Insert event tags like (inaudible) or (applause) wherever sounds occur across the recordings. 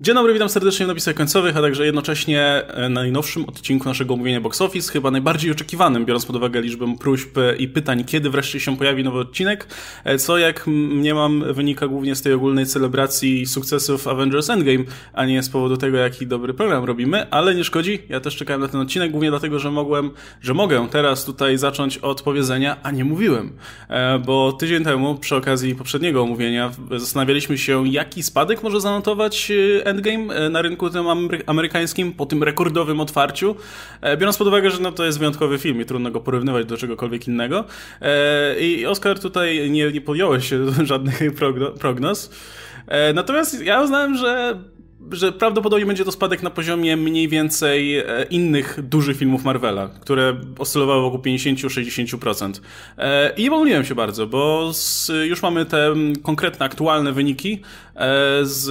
Dzień dobry, witam serdecznie w napisach końcowych, a także jednocześnie e, na najnowszym odcinku naszego omówienia Box Office, chyba najbardziej oczekiwanym, biorąc pod uwagę liczbę próśb i pytań, kiedy wreszcie się pojawi nowy odcinek, e, co jak mnie mam wynika głównie z tej ogólnej celebracji sukcesów Avengers Endgame, a nie z powodu tego, jaki dobry program robimy, ale nie szkodzi, ja też czekałem na ten odcinek, głównie dlatego, że mogłem, że mogę teraz tutaj zacząć od powiedzenia, a nie mówiłem, e, bo tydzień temu, przy okazji poprzedniego omówienia, zastanawialiśmy się, jaki spadek może zanotować Endgame e, na rynku tym amerykańskim po tym rekordowym otwarciu. E, biorąc pod uwagę, że no to jest wyjątkowy film i trudno go porównywać do czegokolwiek innego. E, I Oscar tutaj nie, nie podjąłeś (laughs) żadnych prognoz. Natomiast ja uznałem, że że prawdopodobnie będzie to spadek na poziomie mniej więcej e, innych dużych filmów Marvela, które oscylowały wokół 50-60%. E, I pomyliłem się bardzo, bo z, już mamy te konkretne, aktualne wyniki e, z,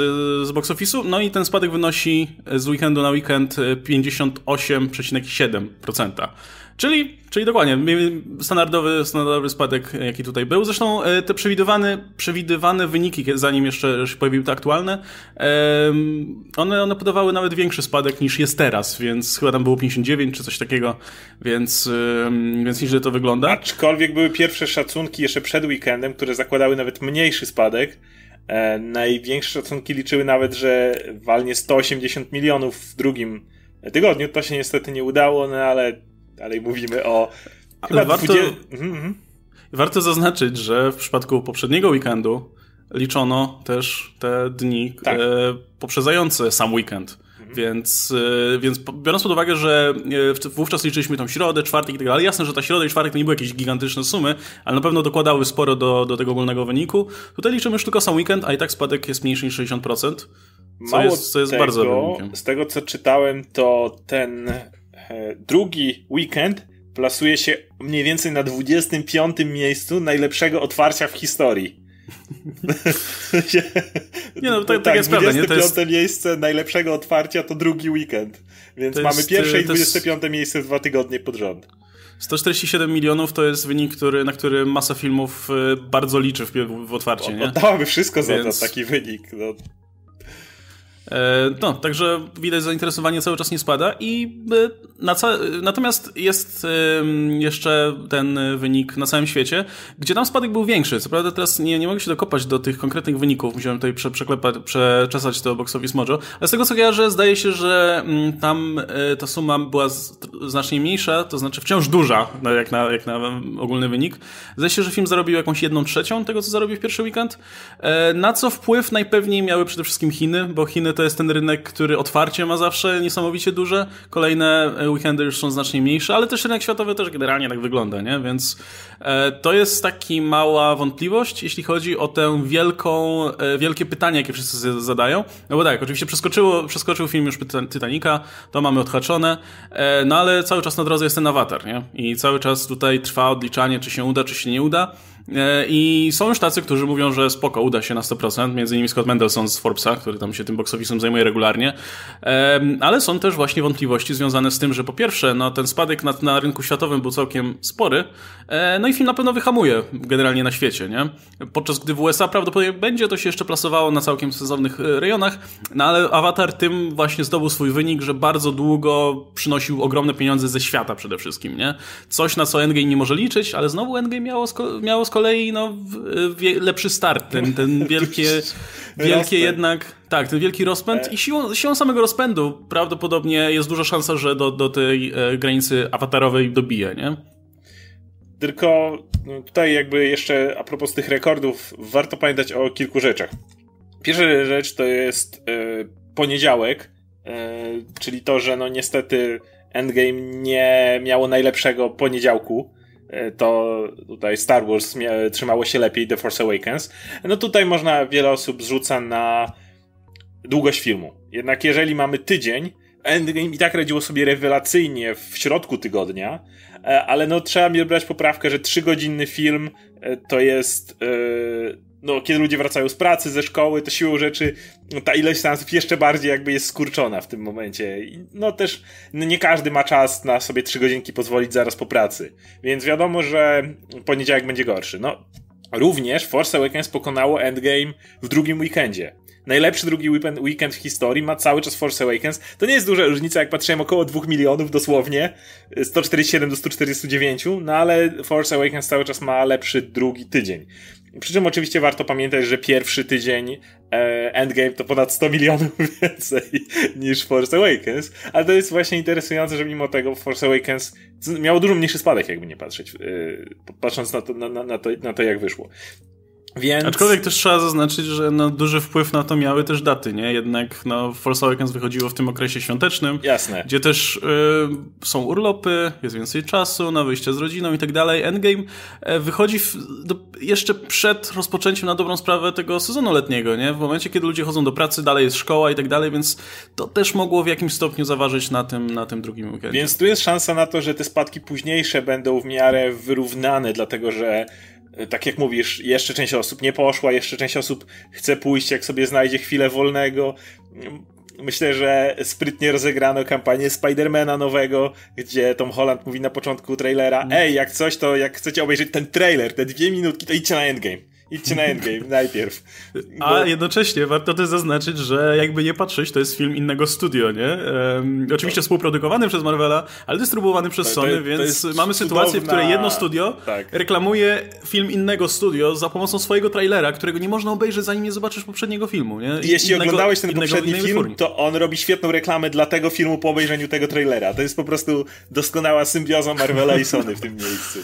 z box office'u, no i ten spadek wynosi z weekendu na weekend 58,7%. Czyli, czyli dokładnie, standardowy, standardowy spadek, jaki tutaj był. Zresztą e, te przewidywane, przewidywane wyniki, zanim jeszcze się pojawiły te aktualne, one, one podawały nawet większy spadek niż jest teraz, więc chyba tam było 59 czy coś takiego, więc, więc nieźle to wygląda. Aczkolwiek były pierwsze szacunki jeszcze przed weekendem, które zakładały nawet mniejszy spadek. E, największe szacunki liczyły nawet, że walnie 180 milionów w drugim tygodniu. To się niestety nie udało, no ale dalej mówimy o. Ale warto, 20... mhm, mhm. warto zaznaczyć, że w przypadku poprzedniego weekendu liczono też te dni tak. e, poprzedzające sam weekend. Mhm. Więc, e, więc biorąc pod uwagę, że e, wówczas liczyliśmy tą środę, czwartek i tak dalej, jasne, że ta środa i czwartek to nie były jakieś gigantyczne sumy, ale na pewno dokładały sporo do, do tego ogólnego wyniku. Tutaj liczymy już tylko sam weekend, a i tak spadek jest mniejszy niż 60%. Co Mało jest, co jest tego, bardzo Z tego co czytałem, to ten drugi weekend plasuje się mniej więcej na 25 miejscu najlepszego otwarcia w historii. (laughs) nie no, tak, (laughs) tak jest prawda. 25 jest... miejsce najlepszego otwarcia to drugi weekend. Więc to mamy jest, pierwsze i 25 jest... miejsce dwa tygodnie pod rząd. 147 milionów to jest wynik, który, na który masa filmów e, bardzo liczy w, w otwarcie. Nie? Oddałaby wszystko za Więc... to, taki wynik. No. E, no, także widać zainteresowanie cały czas nie spada i e, na natomiast jest jeszcze ten wynik na całym świecie, gdzie tam spadek był większy. Co prawda teraz nie, nie mogę się dokopać do tych konkretnych wyników, musiałem tutaj prze, przeklepać, przeczesać to box office mojo, ale z tego co kojarzę zdaje się, że mm, tam e, ta suma była znacznie mniejsza, to znaczy wciąż duża, jak na, jak na ogólny wynik. Zdaje się, że film zarobił jakąś jedną trzecią tego, co zarobił w pierwszy weekend, na co wpływ najpewniej miały przede wszystkim Chiny, bo Chiny to jest ten rynek, który otwarcie ma zawsze niesamowicie duże. Kolejne weekendy już są znacznie mniejsze, ale też rynek światowy też generalnie tak wygląda, nie? Więc e, to jest taki mała wątpliwość, jeśli chodzi o tę wielką, e, wielkie pytanie, jakie wszyscy zadają. No bo tak, oczywiście przeskoczyło, przeskoczył film już Titanica, to mamy odhaczone, e, no ale cały czas na drodze jest ten awatar, nie? I cały czas tutaj trwa odliczanie, czy się uda, czy się nie uda. E, I są już tacy, którzy mówią, że spoko, uda się na 100%, między innymi Scott Mendelson z Forbesa, który tam się tym box zajmuje regularnie, ale są też właśnie wątpliwości związane z tym, że po pierwsze, no, ten spadek na, na rynku światowym był całkiem spory, e, no i film na pewno wyhamuje generalnie na świecie, nie? Podczas gdy w USA prawdopodobnie będzie to się jeszcze plasowało na całkiem sensownych e, rejonach, no ale Avatar tym właśnie zdobył swój wynik, że bardzo długo przynosił ogromne pieniądze ze świata przede wszystkim, nie? Coś, na co Endgame nie może liczyć, ale znowu Endgame miało, miało z kolei no, lepszy start, ten, ten (laughs) wielkie, wielkie jednak, tak, ten wielki rozpęd i siłą, siłą samego rozpędu prawdopodobnie jest duża szansa, że do, do tej e, granicy awatarowej dobije, nie? Tylko no, tutaj jakby jeszcze a propos tych rekordów, warto pamiętać o kilku rzeczach. Pierwsza rzecz to jest e, poniedziałek, e, czyli to, że no niestety Endgame nie miało najlepszego poniedziałku. To tutaj Star Wars trzymało się lepiej, The Force Awakens. No tutaj można, wiele osób zrzuca na długość filmu. Jednak jeżeli mamy tydzień, Endgame i tak radziło sobie rewelacyjnie w środku tygodnia, e, ale no trzeba mi brać poprawkę, że trzygodzinny film e, to jest no, kiedy ludzie wracają z pracy, ze szkoły, to siłą rzeczy no, ta ilość seansów jeszcze bardziej jakby jest skurczona w tym momencie. I, no też no, nie każdy ma czas na sobie trzy godzinki pozwolić zaraz po pracy. Więc wiadomo, że poniedziałek będzie gorszy. No, również Force Awakens pokonało Endgame w drugim weekendzie. najlepszy drugi weekend, w historii, ma cały czas Force Awakens. To nie jest duża różnica, jak patrzyłem, około 2 milionów dosłownie, 147 do 149, no ale Force Awakens cały czas ma lepszy drugi tydzień. Przy czym oczywiście warto pamiętać, że pierwszy tydzień e, Endgame to ponad 100 milionów (laughs) więcej niż Force Awakens, ale to jest właśnie interesujące, że mimo tego Force Awakens miało dużo mniejszy spadek, jakby nie patrzeć, e, patrząc na to, na, na, to, na to, jak wyszło. Więc... Aczkolwiek też trzeba zaznaczyć, że no, duży wpływ na to miały też daty, nie? Jednak no, Force Awakens wychodziło w tym okresie świątecznym. Jasne. Gdzie też y, są urlopy, jest więcej czasu na wyjście z rodziną i tak dalej. Endgame y, wychodzi w, do, jeszcze przed rozpoczęciem na dobrą sprawę tego sezonu letniego, nie? W momencie, kiedy ludzie chodzą do pracy, dalej jest szkoła i tak dalej, więc to też mogło w jakimś stopniu zaważyć na tym, na tym drugim weekendzie. Więc tu jest szansa na to, że te spadki późniejsze będą w miarę wyrównane, dlatego że tak jak mówisz, jeszcze część osób nie poszła, jeszcze część osób chce pójść, jak sobie znajdzie chwilę wolnego. Myślę, że sprytnie rozegrano kampanię Spidermana nowego, gdzie Tom Holland mówi na początku trailera, mm. ej, jak coś, to jak chcecie obejrzeć ten trailer, te dwie minutki, to idźcie na Endgame. Idźcie na Endgame najpierw. Bo... A jednocześnie warto też zaznaczyć, że jakby nie patrzeć, to jest film innego studio, nie? Um, oczywiście współprodukowany przez Marvela, ale dystrybuowany przez Sony, to, to, więc to mamy sytuację, w której jedno studio tak. reklamuje film innego studio za pomocą swojego trailera, którego nie można obejrzeć, zanim nie zobaczysz poprzedniego filmu, nie? I jeśli innego, oglądałeś ten poprzedni film, to on robi świetną reklamę dla tego filmu po obejrzeniu tego trailera. To jest po prostu doskonała symbioza Marvela i Sony w tym miejscu.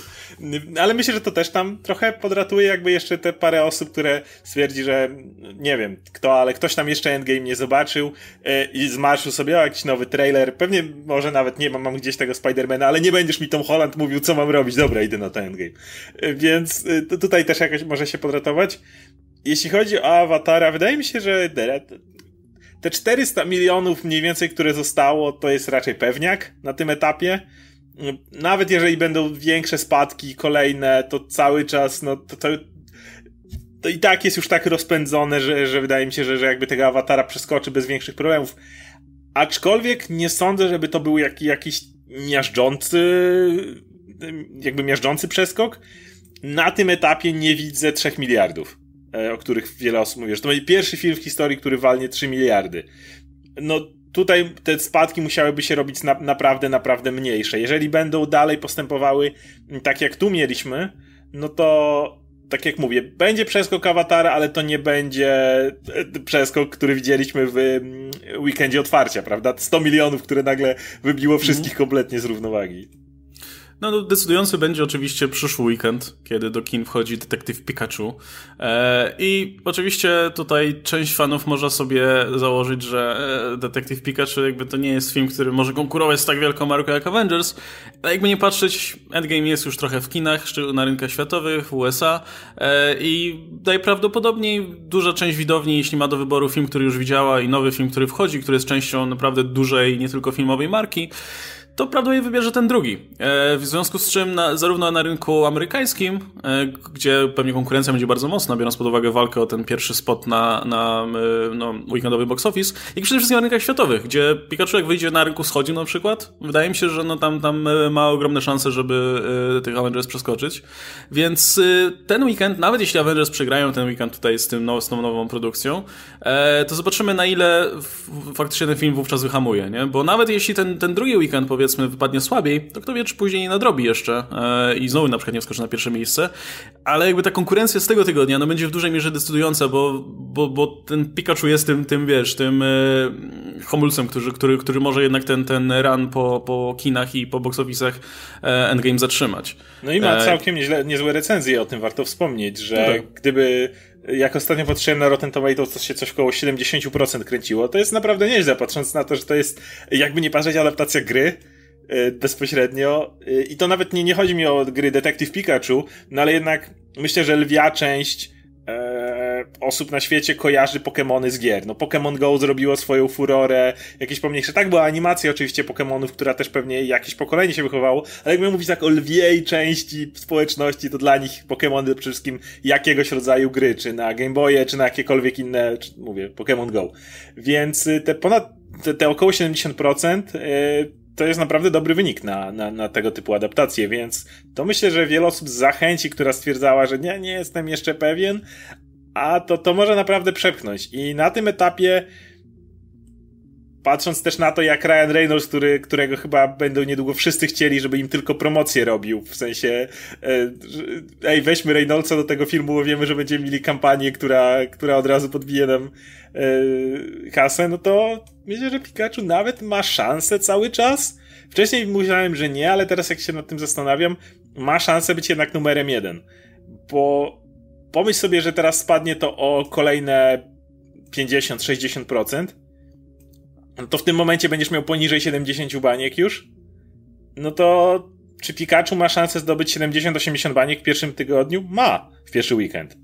Ale myślę, że to też tam trochę podratuje jakby jeszcze te parę osób, które stwierdzi, że nie wiem kto, ale ktoś tam jeszcze Endgame nie zobaczył yy, i zmarszył sobie o jakiś nowy trailer. Pewnie może nawet nie mam, mam gdzieś tego Spidermana, ale nie będziesz mi Tom Holland mówił, co mam robić. Dobra, idę na ten Endgame. Yy, więc yy, tutaj też jakoś może się podratować. Jeśli chodzi o Awatara, wydaje mi się, że te 400 milionów mniej więcej, które zostało, to jest raczej pewniak na tym etapie nawet jeżeli będą większe spadki kolejne, to cały czas, no to, to, to i tak jest już tak rozpędzone, że, że wydaje mi się, że, że jakby tego awatara przeskoczy bez większych problemów. Aczkolwiek nie sądzę, żeby to był jak, jakiś miażdżący, jakby miażdżący przeskok. Na tym etapie nie widzę 3 miliardów, e, o których wiele osób mówi, że to będzie pierwszy film w historii, który walnie 3 miliardy. No, tutaj te spadki musiałyby się robić na, naprawdę, naprawdę mniejsze. Jeżeli będą dalej postępowały tak jak tu mieliśmy, no to tak jak mówię, będzie przeskok awatara, ale to nie będzie e, przeskok, który widzieliśmy w mm, weekendzie otwarcia, prawda? 100 milionów, które nagle wybiło wszystkich mhm. kompletnie z równowagi. No, no, decydujący będzie oczywiście przyszły weekend, kiedy do kin wchodzi Detektyw Pikachu. E, I oczywiście tutaj część fanów może sobie założyć, że e, Detektyw Pikachu jakby to nie jest film, który może konkurować z tak wielką marką jak Avengers. Ale jakby nie patrzeć, Endgame jest już trochę w kinach, na rynkach światowych, w USA e, i najprawdopodobniej duża część widowni, jeśli ma do wyboru film, który już widziała i nowy film, który wchodzi, który jest częścią naprawdę dużej, nie tylko filmowej marki, to prawdopodobnie wybierze ten drugi. E, w związku z czym na, zarówno na rynku amerykańskim, e, gdzie pewnie konkurencja będzie bardzo mocna, biorąc pod uwagę walkę o ten pierwszy spot na, na e, no, weekendowy box office, jak przede wszystkim na rynkach światowych, gdzie Pikachu jak wyjdzie na rynku wschodnim na przykład, wydaje mi się, że no, tam, tam ma ogromne szanse, żeby tych Avengers przeskoczyć. Więc ten weekend, nawet jeśli Avengers przegrają ten weekend tutaj z, tym, z tą nową produkcją, to zobaczymy na ile faktycznie ten film wówczas wyhamuje, nie? Bo nawet jeśli ten, ten drugi weekend powie powiedzmy wypadnie słabiej, to kto wie, czy później nie nadrobi jeszcze e, i znowu na przykład nie wskoczy na pierwsze miejsce. Ale jakby ta konkurencja z tego tygodnia no, będzie w dużej mierze decydująca, bo, bo, bo ten Pikachu jest tym, tym wiesz, tym e, homulcem, który, który, który może jednak ten, ten run po, po kinach i po box office'ach e, Endgame zatrzymać. No i ma całkiem nieźle, niezłe recenzje, o tym warto wspomnieć, że no tak. gdyby jak ostatnio patrzyłem na Rotten Tomatoes, to się coś około 70% kręciło. To jest naprawdę nieźle, patrząc na to, że to jest, jakby nie patrzeć, adaptacja gry, bezpośrednio. E, I to nawet nie, nie chodzi mi o gry Detective Pikachu, no ale jednak myślę, że lwia część e, osób na świecie kojarzy Pokémony z gier. No Pokémon Go zrobiło swoją furorę, jakieś pomniejsze. Tak była animacja oczywiście Pokémonów, która też pewnie jakieś pokolenie się wychowało, ale jakbym mówić tak o lwiej części społeczności, to dla nich Pokémony przede wszystkim jakiegoś rodzaju gry, czy na Game Boye, czy na jakiekolwiek inne, czy, mówię, Pokémon Go. Więc y, te ponad, te, te około 70% yy, to jest naprawdę dobry wynik na, na, na tego typu adaptacje, więc to myślę, że wiele osób zachęci, która stwierdzała, że nie, nie jestem jeszcze pewien, a to, to może naprawdę przepchnąć. I na tym etapie patrząc też na to, jak Ryan Reynolds, który, którego chyba będą niedługo wszyscy chcieli, żeby im tylko promocję robił, w sensie e, ej, weźmy Reynoldsa do tego filmu, bo wiemy, że będziemy mieli kampanię, która, która od razu podbije nam e, kasę, no to myślę, że Pikachu nawet ma szansę cały czas. Wcześniej myślałem, że nie, ale teraz jak się nad tym zastanawiam, ma szansę być jednak numerem jeden. Bo pomyśl sobie, że teraz spadnie to o kolejne 50-60%, no to w tym momencie będziesz miał poniżej 70 baniek już, no to czy Pikachu ma szansę zdobyć 70-80 baniek w pierwszym tygodniu? Ma, w pierwszy weekend.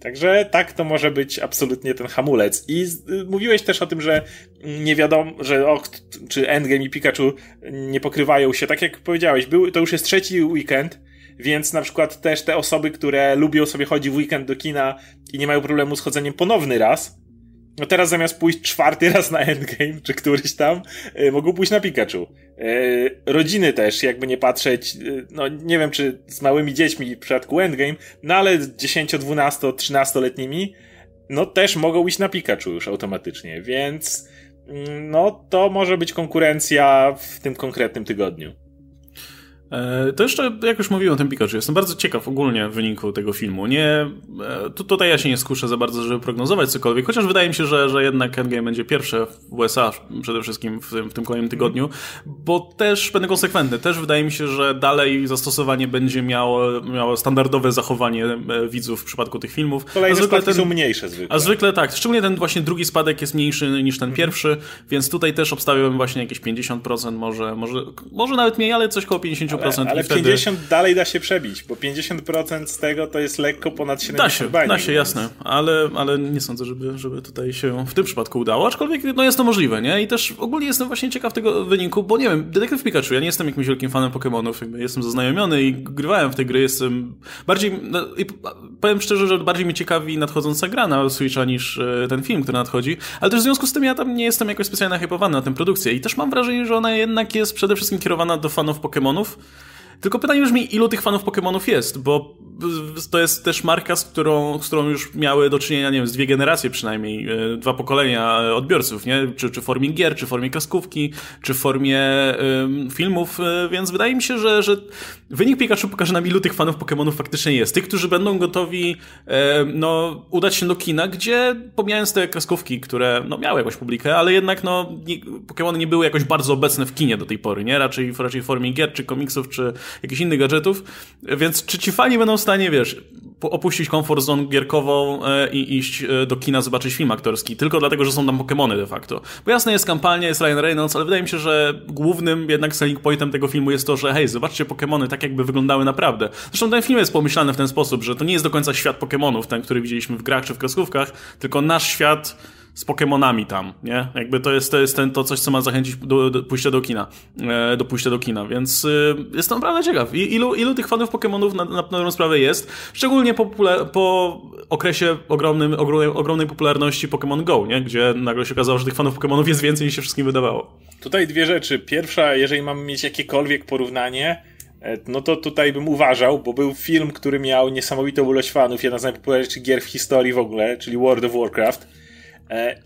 Także tak to może być absolutnie ten hamulec. I y, mówiłeś też o tym, że nie wiadomo, że och, czy Endgame i Pikachu nie pokrywają się. Tak jak powiedziałeś, był, to już jest trzeci weekend, więc na przykład też te osoby, które lubią sobie chodzić w weekend do kina i nie mają problemu z chodzeniem ponowny raz, no teraz zamiast pójść czwarty raz na Endgame, czy któryś tam, yy, mogą pójść na Pikachu. Yy, rodziny też, jakby nie patrzeć, yy, no nie wiem, czy z małymi dziećmi w przypadku Endgame, no ale 10, 12, 13-letnimi, no też mogą iść na Pikachu już automatycznie, więc mm, no to może być konkurencja w tym konkretnym tygodniu. E, to jeszcze, jak już mówiłem o tym Pikachu, jestem bardzo ciekaw ogólnie wyniku tego filmu. Nie, e, tu, tutaj ja się nie skuszę za bardzo, żeby prognozować cokolwiek, chociaż wydaje mi się, że, że jednak Endgame będzie pierwsze w USA przede wszystkim w tym, w tym kolejnym tygodniu, bo też będę konsekwentny. Też wydaje mi się, że dalej zastosowanie będzie miało, miało standardowe zachowanie e, widzów w przypadku tych filmów. Kolejne spadki ten, są mniejsze zwykle. A zwykle tak. Szczególnie ten właśnie drugi spadek jest mniejszy niż ten pierwszy, więc tutaj też obstawiałem właśnie jakieś 50%, może, może, może nawet mniej, ale coś koło 50% ale, ale wtedy... 50 dalej da się przebić, bo 50% z tego to jest lekko ponad 70 Da się, bani, da się, więc... jasne, ale, ale nie sądzę, żeby, żeby tutaj się w tym przypadku udało, aczkolwiek no jest to możliwe, nie? I też ogólnie jestem właśnie ciekaw tego wyniku, bo nie wiem, Detektyw Pikachu, ja nie jestem jakimś wielkim fanem Pokémonów, jestem zaznajomiony i grywałem w tej gry, jestem bardziej, no, i powiem szczerze, że bardziej mnie ciekawi nadchodząca gra na Switcha niż e, ten film, który nadchodzi, ale też w związku z tym ja tam nie jestem jakoś specjalnie nahypowany na tę produkcję i też mam wrażenie, że ona jednak jest przede wszystkim kierowana do fanów Pokémonów, tylko pytanie brzmi, ilu tych fanów Pokémonów jest, bo to jest też marka, z którą, z którą już miały do czynienia, nie wiem, z dwie generacje przynajmniej, e, dwa pokolenia odbiorców, nie? Czy, czy w formie gier, czy w formie kreskówki, czy w formie filmów, y, więc wydaje mi się, że, że wynik Pikachu pokaże nam, ilu tych fanów Pokémonów faktycznie jest. Tych, którzy będą gotowi no, udać się do kina, gdzie pomijając te kreskówki, które no, miały jakąś publikę, ale jednak no, nie, Pokémony nie były jakoś bardzo obecne w kinie do tej pory, nie? Raczej, raczej w formie gier, czy komiksów, czy jakichś innych gadżetów, więc czy ci fani będą stanie, wiesz, opuścić komfort zone gierkową e, i iść e, do kina zobaczyć film aktorski, tylko dlatego, że są tam Pokémony de facto. Bo jasne jest kampania, jest Ryan Reynolds, ale wydaje mi się, że głównym jednak selling pointem tego filmu jest to, że hej, zobaczcie Pokémony tak jakby wyglądały naprawdę. Zresztą ten film jest pomyślany w ten sposób, że to nie jest do końca świat Pokémonów, ten, który widzieliśmy w grach czy w kreskówkach, tylko nasz świat z Pokémonami tam, nie? Jakby to jest, to jest ten, to coś, co ma zachęcić do, do pójścia do kina, e, do pójścia do kina, więc y, jestem naprawdę ciekaw. I, ilu, ilu tych fanów Pokémonów na, na, dobrą sprawę jest? Szczególnie po, po okresie ogromnym, ogromnej, ogromnej popularności Pokémon Go, nie? Gdzie nagle się okazało, że tych fanów Pokémonów jest więcej niż się wszystkim wydawało. Tutaj dwie rzeczy. Pierwsza, jeżeli mamy mieć jakiekolwiek porównanie, e, no to tutaj bym uważał, bo był film, który miał niesamowitą ilość fanów, jedna z najpopularniejszych gier w historii w ogóle, czyli World of Warcraft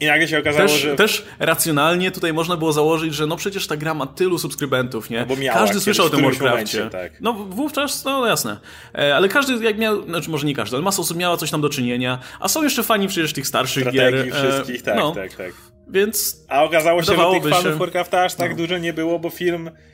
I nagle się okazało, też, że. Też racjonalnie tutaj można było założyć, że no przecież ta gra ma tylu subskrybentów, nie? No bo miała, każdy słyszał o tym Warcraftie. Tak. No wówczas, no jasne. E, ale każdy jak miał, znaczy może nie każdy, ale masa osób miała coś tam do czynienia. A są jeszcze fani przecież tych starszych Strategii gier. wszystkich, tak, no. tak, tak. Więc. A okazało się, że tych fanów się... Warcrafta aż tak no. dużo nie było, bo film E,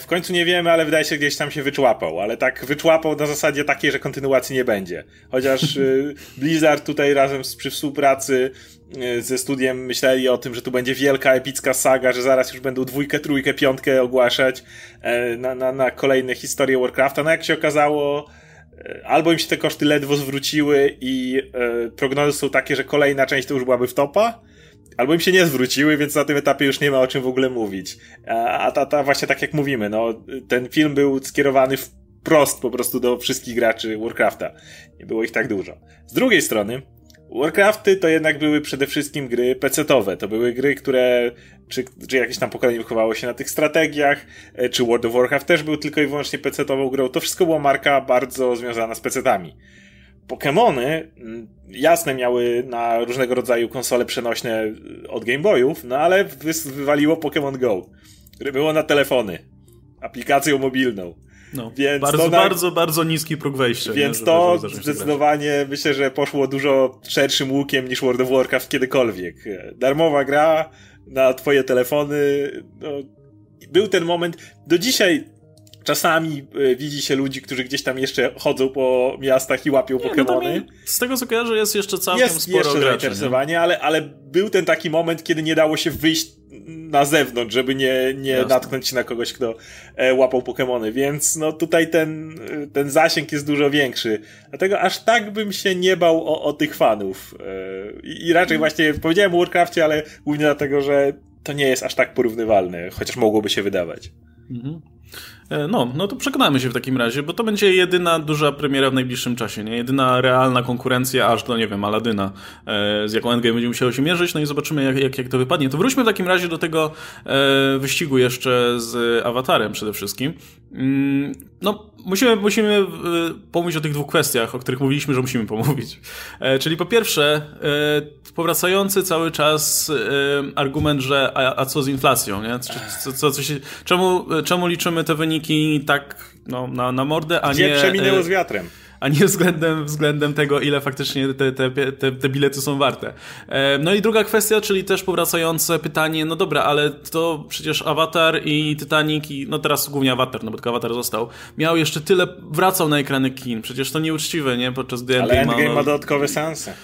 w końcu nie wiemy, ale wydaje się, że gdzieś tam się wyczłapał, ale tak wyczłapał na zasadzie takiej, że kontynuacji nie będzie. Chociaż (laughs) y, Blizzard tutaj razem z, przy współpracy y, ze studiem myśleli o tym, że tu będzie wielka, epicka saga, że zaraz już będą dwójkę, trójkę, piątkę ogłaszać e, na, na, na kolejne historie Warcrafta. No jak się okazało, e, albo im się te koszty ledwo zwróciły i prognozy są takie, że kolejna część to już byłaby w topa, albo im się nie zwróciły, więc na tym etapie już nie ma o czym w ogóle mówić. A, ta, ta właśnie tak jak mówimy, no, ten film był skierowany wprost po prostu do wszystkich graczy Warcrafta. Nie było ich tak dużo. Z drugiej strony, Warcrafty to jednak były przede wszystkim gry PC-owe. To były gry, które, czy, czy jakieś tam pokolenie wychowało się na tych strategiach, e, czy World of Warcraft też był tylko i wyłącznie PC-ową grą. To wszystko była marka bardzo związana z PC-tami. Pokémony mm, jasne miały na różnego rodzaju konsole przenośne od Game Boyów, no ale wywaliło Pokémon Go, które było na telefony, aplikacją mobilną. No, więc bardzo, to, bardzo, bardzo niski próg wejścia. Więc nie, to zdecydowanie myślę, że poszło dużo szerszym łukiem niż World of Warcraft kiedykolwiek. Darmowa gra na twoje telefony. No, był ten moment. Do dzisiaj czasami e, widzi się ludzi, którzy gdzieś tam jeszcze chodzą po miastach i łapią nie, Pokemony. No z tego co kojarzę jest jeszcze całkiem jest sporo jeszcze graczy, zainteresowanie, ale, ale był ten taki moment, kiedy nie dało się wyjść na zewnątrz, żeby nie, nie natknąć się na kogoś, kto e, łapał Pokémony, więc no tutaj ten, e, ten zasięg jest dużo większy. Dlatego aż tak bym się nie bał o, o tych fanów. I, I raczej właśnie powiedziałem o Warcraftie, ale głównie dlatego, że to nie jest aż tak porównywalne, chociaż mogłoby się wydawać. Mhm. E, no, no to przekonamy się w takim razie, bo to będzie jedyna duża premiera w najbliższym czasie, nie? Jedyna realna konkurencja aż do, nie wiem, Aladyna, e, z jaką Endgame będzie musiało się mierzyć, no i zobaczymy, jak, jak, jak to wypadnie. To wróćmy w takim razie do tego e, wyścigu jeszcze z Awatarem przede wszystkim. Mm, no, musimy, musimy pomówić o tych dwóch kwestiach, o których mówiliśmy, że musimy pomówić. Czyli po pierwsze, powracający cały czas argument, że a, a co z inflacją, nie? Co, co, co się, czemu, czemu liczymy te wyniki tak no, na, na mordę, a Gdzie nie... przeminęło z wiatrem a nie względem, względem tego, ile faktycznie te, te, te, te bilety są warte. No i druga kwestia, czyli też powracające pytanie, no dobra, ale to przecież Avatar i Titanic, i no teraz głównie Avatar, no bo tylko Avatar został, miał jeszcze tyle, wracał na ekrany kin, przecież to nieuczciwe, nie? Podczas gdy Ale Endgame ma, no... ma dodatkowe seanse.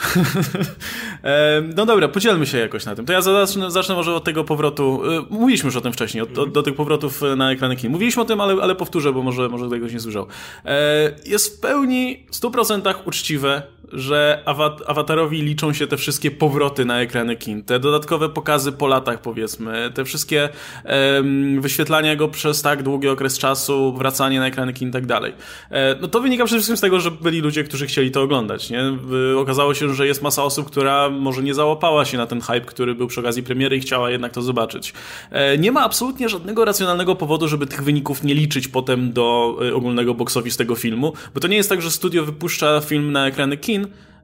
(laughs) no dobra, podzielmy się jakoś na tym. To ja zacznę, zacznę może od tego powrotu. Y, mówiliśmy już o tym wcześniej, od, od, do tych powrotów na ekrany kin. Mówiliśmy o tym, ale, ale powtórzę, bo może, może ktoś nie słyszał. E, jest w pełni, w 100% uczciwe, że awatarowi liczą się te wszystkie powroty na ekrany kin, te dodatkowe pokazy po latach powiedzmy, te wszystkie um, wyświetlania go przez tak długi okres czasu, wracanie na ekrany kin i tak dalej. E, no to wynika przede wszystkim z tego, że byli ludzie, którzy chcieli to oglądać, nie? Okazało się, że jest masa osób, która może nie załapała się na ten hype, który był przy okazji premiery i chciała jednak to zobaczyć. E, nie ma absolutnie żadnego racjonalnego powodu, żeby tych wyników nie liczyć potem do e, ogólnego box office tego filmu, bo to nie jest tak, że studio wypuszcza film na ekrany kin,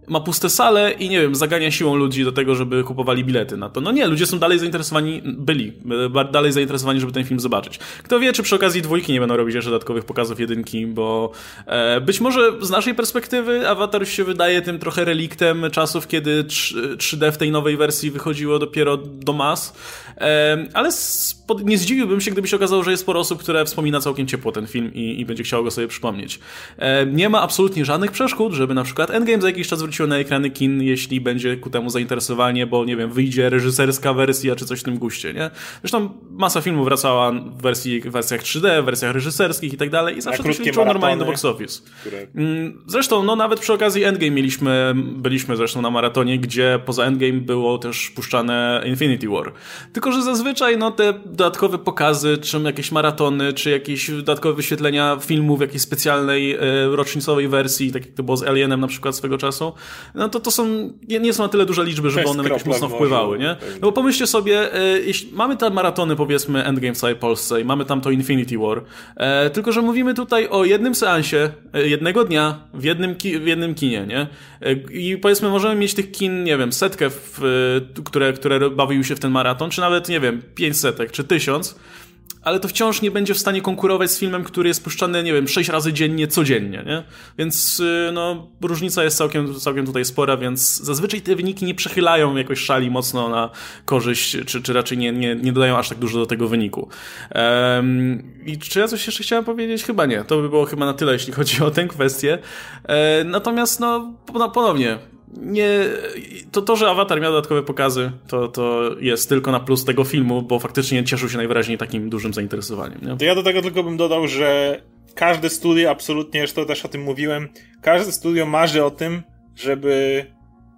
ma puste sale i nie wiem, zagania siłą ludzi do tego, żeby kupowali bilety na to. No nie, ludzie są dalej zainteresowani, byli e, dalej zainteresowani, żeby ten film zobaczyć. Kto wie, czy przy okazji dwójki nie będą robić jeszcze dodatkowych pokazów jedynki, bo e, być może z naszej perspektywy Avatar się wydaje tym trochę reliktem czasów, kiedy 3D w tej nowej wersji wychodziło dopiero do mas, ale nie zdziwiłbym się, gdyby się okazało, że jest sporo osób, które wspomina całkiem ciepło ten film i, i będzie chciało go sobie przypomnieć. Nie ma absolutnie żadnych przeszkód, żeby na przykład Endgame za jakiś czas wrócił na ekrany kin, jeśli będzie ku temu zainteresowanie, bo nie wiem, wyjdzie reżyserska wersja czy coś w tym guście, nie? Zresztą masa filmów wracała w wersji, w wersjach 3D, w wersjach reżyserskich i tak dalej i zawsze to się liczyło normalnie do box office. Które... Mm, zresztą, no nawet przy okazji Endgame mieliśmy, byliśmy zresztą na maratonie, gdzie poza Endgame było też puszczane Infinity War. Tylko, że zazwyczaj, no te dodatkowe pokazy, czy jakieś maratony, czy jakieś dodatkowe wyświetlenia filmów w jakiejś specjalnej e, rocznicowej wersji, tak jak to było z Alienem na przykład swego czasu, no to to są, nie, nie są na tyle duże liczby, żeby one jakoś mocno wpływały, nie? No bo pomyślcie sobie, e, jeśli mamy te maratony, powiedzmy, Endgame w całej Polsce i mamy tam to Infinity War, e, tylko, że mówimy tutaj o jednym seansie, jednego dnia, w jednym, ki w jednym kinie, nie? I powiedzmy, możemy mieć tych kin, nie wiem, setkę, w, które, które bawiły się w ten maraton, czy nawet, nie wiem, pięć setek, czy tysiąc, ale to wciąż nie będzie w stanie konkurować z filmem, który jest puszczany, nie wiem, sześć razy dziennie, codziennie, nie? Więc, y, no, różnica jest całkiem, całkiem tutaj spora, więc zazwyczaj te wyniki nie przechylają jakoś szali mocno na korzyść, czy, czy raczej nie, nie, nie dodają aż tak dużo do tego wyniku. Um, I czy ja coś jeszcze chciałem powiedzieć? Chyba nie. To by było chyba na tyle, jeśli chodzi o tę kwestię. E, natomiast, no, ponownie, nie, to, to, że Avatar miał dodatkowe pokazy, to, to jest tylko na plus tego filmu, bo faktycznie cieszył się najwyraźniej takim dużym zainteresowaniem. Nie? To ja do tego tylko bym dodał, że każde studio, absolutnie, to też o tym mówiłem, każde studio marzy o tym, żeby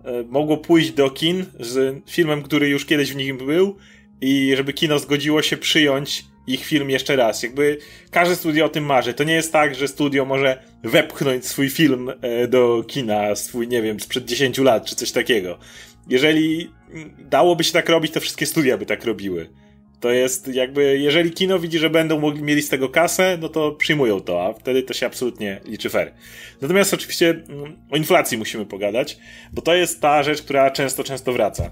e, mogło pójść do kin z filmem, który już kiedyś w nich był i żeby kino zgodziło się przyjąć ich film jeszcze raz. Jakby każde studio o tym marzy. To nie jest tak, że studio może wepchnąć swój film e, do kina, swój, nie wiem, sprzed 10 lat, czy coś takiego. Jeżeli dałoby się tak robić, to wszystkie studia by tak robiły. To jest jakby, jeżeli kino widzi, że będą mogli, mieli z tego kasę, no to przyjmują to, a wtedy to się absolutnie liczy fair. Natomiast oczywiście mm, o inflacji musimy pogadać, bo to jest ta rzecz, która często, często wraca.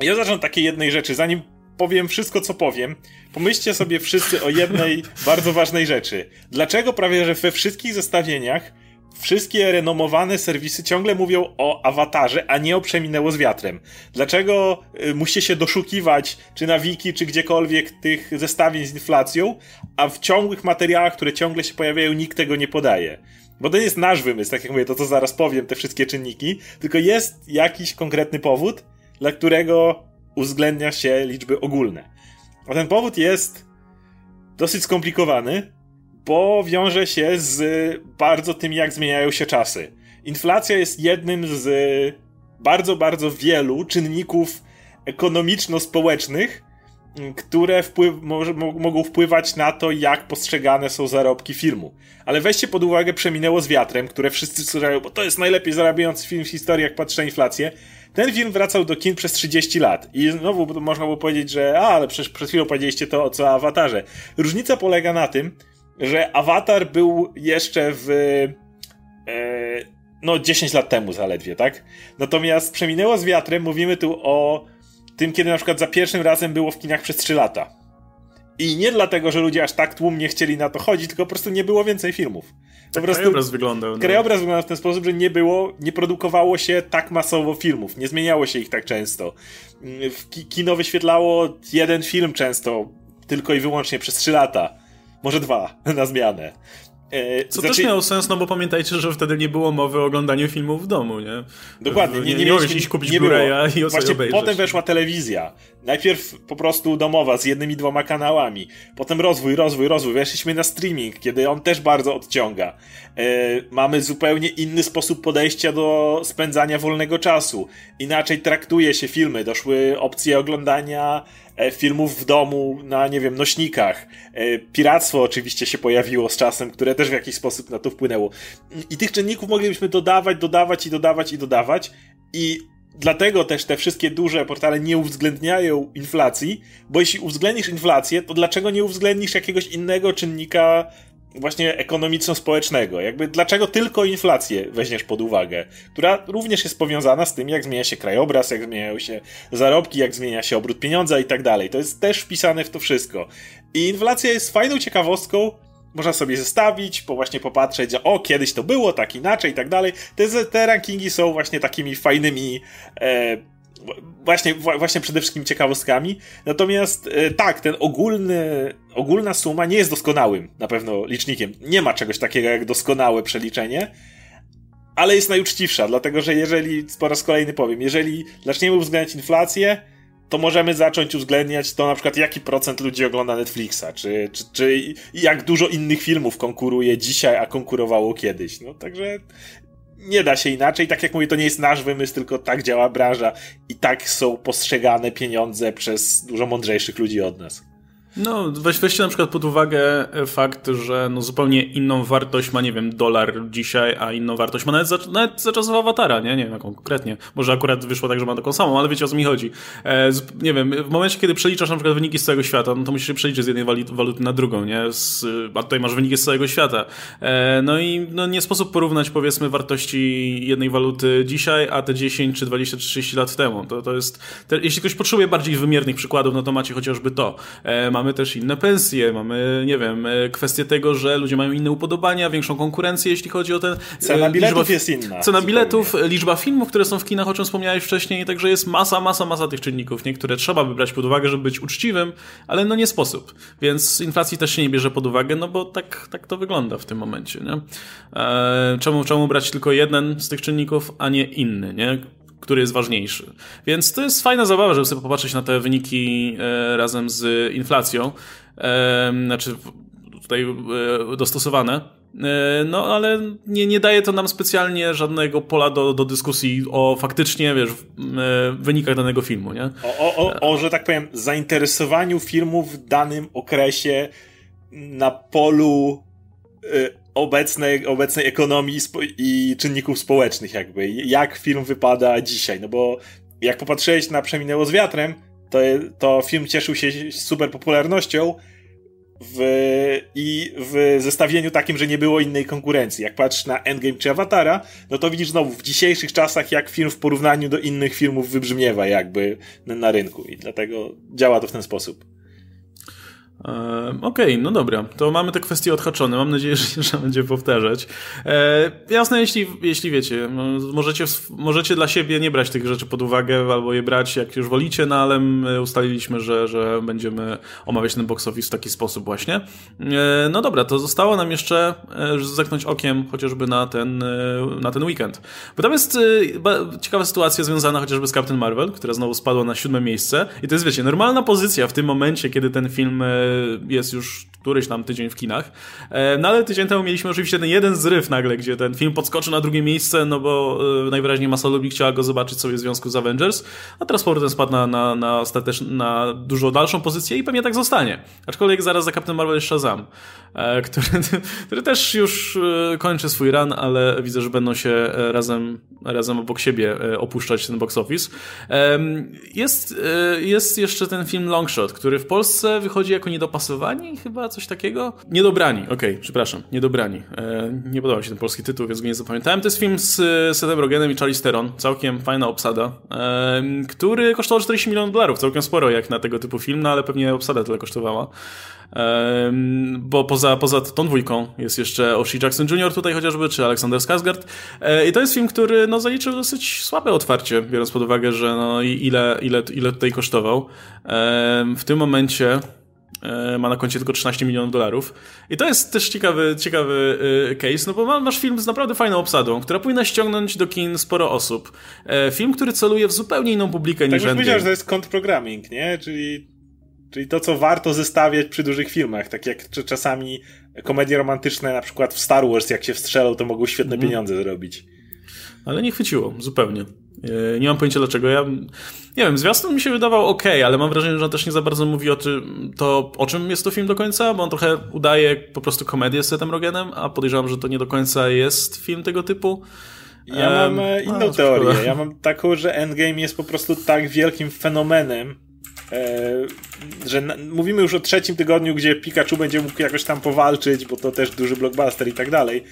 Ja zacznę od takiej jednej rzeczy, zanim powiem wszystko, co powiem, pomyślcie sobie wszyscy o jednej (laughs) bardzo ważnej rzeczy. Dlaczego prawie, że we wszystkich zestawieniach wszystkie renomowane serwisy ciągle mówią o awatarze, a nie o przeminęło z wiatrem. Dlaczego y, musicie się doszukiwać, czy na wiki, czy gdziekolwiek tych zestawień z inflacją, a w ciągłych materiałach, które ciągle się pojawiają, nikt tego nie podaje? Bo to nie jest nasz wymysł, tak jak mówię, to co zaraz powiem, te wszystkie czynniki, tylko jest jakiś konkretny powód, dla którego uwzględnia się liczby ogólne. A ten powód jest dosyć skomplikowany, bo wiąże się z bardzo tym, jak zmieniają się czasy. Inflacja jest jednym z bardzo, bardzo wielu czynników ekonomiczno-społecznych, które wpływ, mogą wpływać na to, jak postrzegane są zarobki filmu. Ale weźcie pod uwagę Przeminęło z wiatrem, które wszyscy słyszają, bo to jest najlepiej zarabiający film w historii, jak patrzę na inflację. Ten film wracał do kin przez 30 lat. I znowu można by powiedzieć, że a, ale przecież przed chwilą powiedzieliście to o co Awatarze. Różnica polega na tym, że Avatar był jeszcze w. E, no, 10 lat temu zaledwie, tak? Natomiast przeminęło z wiatrem, mówimy tu o tym, kiedy na przykład za pierwszym razem było w kinach przez 3 lata. I nie dlatego, że ludzie aż tak tłumnie chcieli na to chodzić, tylko po prostu nie było więcej filmów. Po prostu krajobraz wyglądał. No. Krajobraz wyglądał w ten sposób, że nie było, nie produkowało się tak masowo filmów, nie zmieniało się ich tak często. Kino wyświetlało jeden film często, tylko i wyłącznie przez 3 lata może dwa (laughs) na zmianę. E, Co znaczy... też miało sens, no bo pamiętajcie, że wtedy nie było mowy o oglądaniu filmów w domu, nie? Dokładnie. Nie, nie, nie, iść kupić Blu-raya i Właśnie obejrzeć. potem weszła telewizja. Najpierw po prostu domowa z jednymi, dwoma kanałami. Potem rozwój, rozwój, rozwój. Weszliśmy na streaming, kiedy on też bardzo odciąga. E, mamy zupełnie inny sposób podejścia do spędzania wolnego czasu. Inaczej traktuje się filmy. Doszły opcje oglądania filmów w domu na, nie wiem, nośnikach. E, piractwo oczywiście się pojawiło z czasem, które też w jakiś sposób na to wpłynęło. I tych czynników moglibyśmy dodawać, dodawać i dodawać i dodawać. I dlatego też te wszystkie duże portale nie uwzględniają inflacji, bo jeśli uwzględnisz inflację, to dlaczego nie uwzględnisz jakiegoś innego czynnika właśnie ekonomiczno-społecznego. Jakby dlaczego tylko inflację weźmiesz pod uwagę, która również jest powiązana z tym, jak zmienia się krajobraz, jak zmieniają się zarobki, jak zmienia się obrót pieniądza i tak dalej. To jest też wpisane w to wszystko. I inflacja jest fajną ciekawostką, można sobie zestawić, po właśnie popatrzeć, że o, kiedyś to było, tak inaczej i tak dalej. Te, te rankingi są właśnie takimi fajnymi e, właśnie, właśnie przede wszystkim ciekawostkami. Natomiast e, tak, ten ogólny, ogólna suma nie jest doskonałym na pewno licznikiem. Nie ma czegoś takiego jak doskonałe przeliczenie, ale jest najuczciwsza, dlatego że jeżeli, po raz kolejny powiem, jeżeli zaczniemy uwzględniać inflację, to możemy zacząć uwzględniać to na przykład jaki procent ludzi ogląda Netflixa, czy, czy, czy jak dużo innych filmów konkuruje dzisiaj, a konkurowało kiedyś. No także nie da się inaczej. Tak jak mówię, to nie jest nasz wymysł, tylko tak działa branża i tak są postrzegane pieniądze przez dużo mądrzejszych ludzi od nas. No, weź, weźcie na przykład pod uwagę e, fakt, że no zupełnie inną wartość ma, nie wiem, dolar dzisiaj, a inną wartość ma nawet za, nawet za czasów awatara, nie? Nie wiem jaką konkretnie. Może akurat wyszło tak, że ma taką samą, ale wiecie o co mi chodzi. E, z, nie wiem, w momencie, kiedy przeliczasz na przykład wyniki z całego świata, no to musisz się przeliczyć z jednej waluty na drugą, nie? Z, a tutaj masz wyniki z całego świata. E, no i no, nie sposób porównać, powiedzmy, wartości jednej waluty dzisiaj, a te 10 czy 20 czy 30 lat temu. To, to jest, te, jeśli ktoś potrzebuje bardziej wymiernych przykładów, no to macie chociażby to. E, mamy też inne pensje, mamy, nie wiem, e, kwestię tego, że ludzie mają inne upodobania, większą konkurencję, jeśli chodzi o ten... Cena e, biletów liczba, jest inna. Cena biletów, liczba filmów, które są w kinach, o czym wspomniałeś wcześniej, także jest masa, masa, masa tych czynników, niektóre trzeba by brać pod uwagę, żeby być uczciwym, ale no nie sposób. Więc inflacji też się nie bierze pod uwagę, no bo tak, tak to wygląda w tym momencie, nie? E, czemu, czemu brać tylko jeden z tych czynników, a nie inny, nie? Który jest ważniejszy. Więc to jest fajna zabawa, żeby sobie popatrzeć na te wyniki e, razem z inflacją. E, znaczy tutaj e, dostosowane. No, ale nie, nie daje to nam specjalnie żadnego pola do, do dyskusji o faktycznie, wiesz, wynikach danego filmu, nie? O, o, o, o, że tak powiem, zainteresowaniu filmu w danym okresie na polu obecnej, obecnej ekonomii i czynników społecznych jakby. Jak film wypada dzisiaj, no bo jak popatrzyłeś na Przeminęło z wiatrem, to, to film cieszył się super popularnością, w, i w zestawieniu takim, że nie było innej konkurencji. Jak patrzysz na Endgame czy Awatara, no to widzisz znowu w dzisiejszych czasach, jak film w porównaniu do innych filmów wybrzmiewa jakby na rynku i dlatego działa to w ten sposób. Okej, okay, no dobra, to mamy te kwestie odhaczone. Mam nadzieję, (laughs) że nie trzeba będzie powtarzać. E, jasne, jeśli, jeśli wiecie, no, możecie, możecie dla siebie nie brać tych rzeczy pod uwagę, albo je brać jak już wolicie, no ale my ustaliliśmy, że, że będziemy omawiać ten box office w taki sposób właśnie. E, no dobra, to zostało nam jeszcze e, zeknąć okiem chociażby na ten, e, na ten weekend. Bo tam jest e, ciekawa sytuacja związana chociażby z Captain Marvel, która znowu spadła na siódme miejsce. I to jest, wiecie, normalna pozycja w tym momencie, kiedy ten film jest już któryś tam tydzień w kinach. E, no ale tydzień temu mieliśmy oczywiście ten jeden zryw nagle, gdzie ten film podskoczył na drugie miejsce, no bo e, najwyraźniej masa ludzi chciała go zobaczyć sobie w związku z Avengers, a teraz powrotem spadł na, na, na, na dużo dalszą pozycję i pewnie tak zostanie. Aczkolwiek zaraz za Captain Marvel jest Shazam, e, który, (laughs) który też już kończy swój run, ale widzę, że będą się razem, razem obok siebie opuszczać ten box office. Jest, jest jeszcze ten film Longshot, który w Polsce wychodzi jako niedopasowani chyba coś takiego? Niedobrani, okej, okay, przepraszam, Niedobrani. E, nie podobał się ten polski tytuł, więc go nie zapamiętałem. To jest film z Setem Rogenem i Charlie Steron, całkiem fajna obsada, e, który kosztował 40 milionów dolarów, całkiem sporo jak na tego typu film, no ale pewnie obsada tyle kosztowała. Bo poza, poza tą dwójką jest jeszcze Oshie Jackson Jr. tutaj chociażby, czy Alexander Skarsgård. E, I to jest film, który no, zaliczył dosyć słabe otwarcie, biorąc pod uwagę, że no, ile, ile, ile tutaj kosztował. W tym momencie ma na koncie tylko 13 milionów dolarów. I to jest też ciekawy, ciekawy e, case, no bo masz film z naprawdę fajną obsadą, która powinna ściągnąć do kin sporo osób. E, film, który celuje w zupełnie inną publikę tak niż Tak powiedział, że to jest kontrprogramming, nie? Czyli, czyli to, co warto zestawiać przy dużych filmach, tak jak czasami komedie romantyczne, na przykład w Star Wars, jak się wstrzelą, to mogą świetne mm. pieniądze zrobić. Ale nie chwyciło, zupełnie. Nie mam pojęcia dlaczego. Ja nie wiem, zwiastun mi się wydawał ok, ale mam wrażenie, że on też nie za bardzo mówi o tym, to, o czym jest to film do końca, bo on trochę udaje po prostu komedię z Setem Rogenem, a podejrzewam, że to nie do końca jest film tego typu. Ja mam e, inną no, teorię. Szkoda. Ja mam taką, że Endgame jest po prostu tak wielkim fenomenem, e, że mówimy już o trzecim tygodniu, gdzie Pikachu będzie mógł jakoś tam powalczyć, bo to też duży blockbuster i tak dalej.